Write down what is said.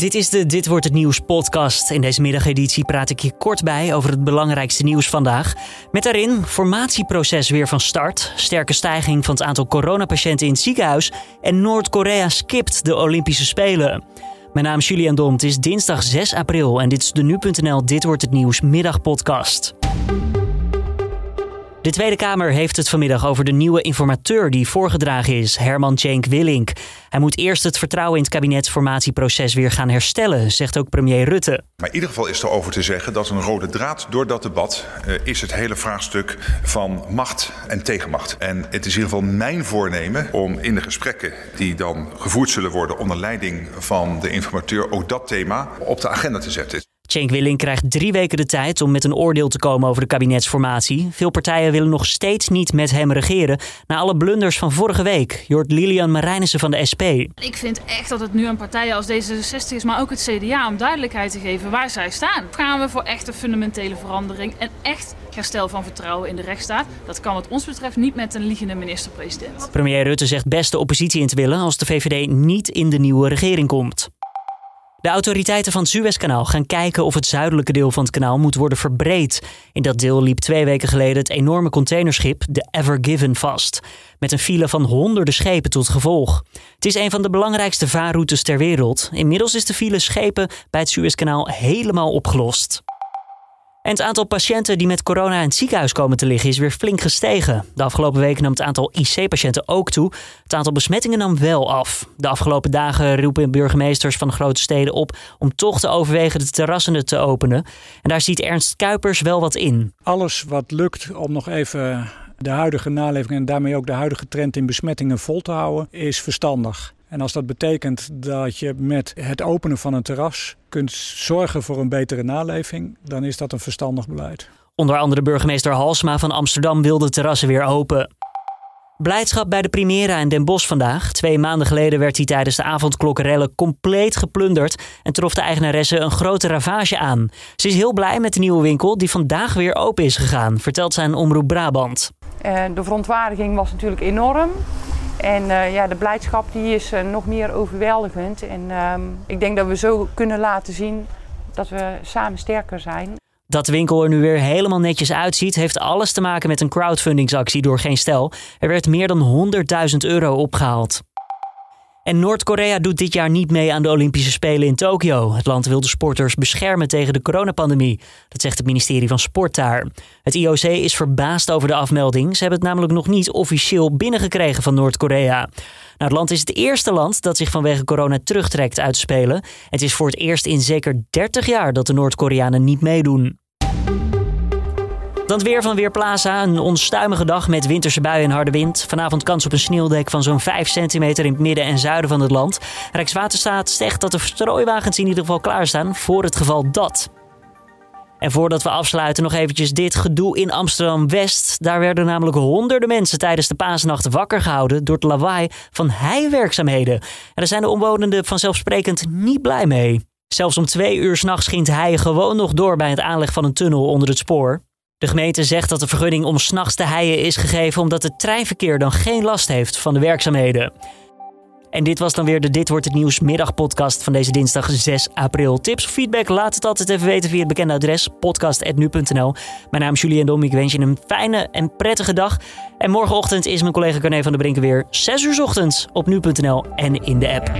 Dit is de Dit wordt het nieuws podcast. In deze middageditie praat ik je kort bij over het belangrijkste nieuws vandaag. Met daarin formatieproces weer van start, sterke stijging van het aantal coronapatiënten in het ziekenhuis en Noord-Korea skipt de Olympische Spelen. Mijn naam is Julian Dom. Het is dinsdag 6 april en dit is de nu.nl Dit wordt het nieuws middagpodcast. De Tweede Kamer heeft het vanmiddag over de nieuwe informateur die voorgedragen is, Herman Cenk Willink. Hij moet eerst het vertrouwen in het kabinetsformatieproces weer gaan herstellen, zegt ook premier Rutte. Maar in ieder geval is er over te zeggen dat een rode draad door dat debat uh, is het hele vraagstuk van macht en tegenmacht. En het is in ieder geval mijn voornemen om in de gesprekken die dan gevoerd zullen worden onder leiding van de informateur ook dat thema op de agenda te zetten. Cenk Willing krijgt drie weken de tijd om met een oordeel te komen over de kabinetsformatie. Veel partijen willen nog steeds niet met hem regeren. Na alle blunders van vorige week. Je hoort Lilian Marijnissen van de SP. Ik vind echt dat het nu aan partijen als D66 is, maar ook het CDA, om duidelijkheid te geven waar zij staan. Gaan we voor echte fundamentele verandering en echt herstel van vertrouwen in de rechtsstaat? Dat kan wat ons betreft niet met een liegende minister-president. Premier Rutte zegt best de oppositie in te willen als de VVD niet in de nieuwe regering komt. De autoriteiten van het Suezkanaal gaan kijken of het zuidelijke deel van het kanaal moet worden verbreed. In dat deel liep twee weken geleden het enorme containerschip de Ever Given vast. Met een file van honderden schepen tot gevolg. Het is een van de belangrijkste vaarroutes ter wereld. Inmiddels is de file schepen bij het Suezkanaal helemaal opgelost. En het aantal patiënten die met corona in het ziekenhuis komen te liggen is weer flink gestegen. De afgelopen weken nam het aantal IC-patiënten ook toe. Het aantal besmettingen nam wel af. De afgelopen dagen roepen burgemeesters van de grote steden op om toch te overwegen de terrassen te openen. En daar ziet Ernst Kuipers wel wat in. Alles wat lukt om nog even de huidige naleving en daarmee ook de huidige trend in besmettingen vol te houden, is verstandig. En als dat betekent dat je met het openen van een terras kunt zorgen voor een betere naleving, dan is dat een verstandig beleid. Onder andere burgemeester Halsma van Amsterdam wilde terrassen weer open. Blijdschap bij de Primera in Den Bosch vandaag. Twee maanden geleden werd hij tijdens de avondklokkerellen compleet geplunderd en trof de eigenaresse een grote ravage aan. Ze is heel blij met de nieuwe winkel die vandaag weer open is gegaan, vertelt zijn omroep Brabant. De verontwaardiging was natuurlijk enorm. En uh, ja, de blijdschap die is uh, nog meer overweldigend. En uh, ik denk dat we zo kunnen laten zien dat we samen sterker zijn. Dat de winkel er nu weer helemaal netjes uitziet, heeft alles te maken met een crowdfundingsactie door Geen Stel. Er werd meer dan 100.000 euro opgehaald. En Noord-Korea doet dit jaar niet mee aan de Olympische Spelen in Tokio. Het land wil de sporters beschermen tegen de coronapandemie. Dat zegt het ministerie van Sport daar. Het IOC is verbaasd over de afmelding. Ze hebben het namelijk nog niet officieel binnengekregen van Noord-Korea. Nou, het land is het eerste land dat zich vanwege corona terugtrekt uit Spelen. Het is voor het eerst in zeker 30 jaar dat de Noord-Koreanen niet meedoen. Dan weer van Weerplaza. Een onstuimige dag met winterse buien en harde wind. Vanavond kans op een sneeuwdek van zo'n 5 centimeter in het midden en zuiden van het land. Rijkswaterstaat zegt dat de strooiwagens in ieder geval klaarstaan voor het geval dat. En voordat we afsluiten nog eventjes dit gedoe in Amsterdam-West. Daar werden namelijk honderden mensen tijdens de paasnacht wakker gehouden door het lawaai van heiwerkzaamheden. En daar zijn de omwonenden vanzelfsprekend niet blij mee. Zelfs om twee uur s'nachts ging hei gewoon nog door bij het aanleg van een tunnel onder het spoor. De gemeente zegt dat de vergunning om s'nachts te heien is gegeven omdat het treinverkeer dan geen last heeft van de werkzaamheden. En dit was dan weer de Dit wordt het nieuws middagpodcast van deze dinsdag 6 april. Tips of feedback, laat het altijd even weten via het bekende adres podcast.nu.nl. Mijn naam is Julien Dom, ik wens je een fijne en prettige dag. En morgenochtend is mijn collega Carne van der Brinken weer 6 uur ochtends op nu.nl en in de app.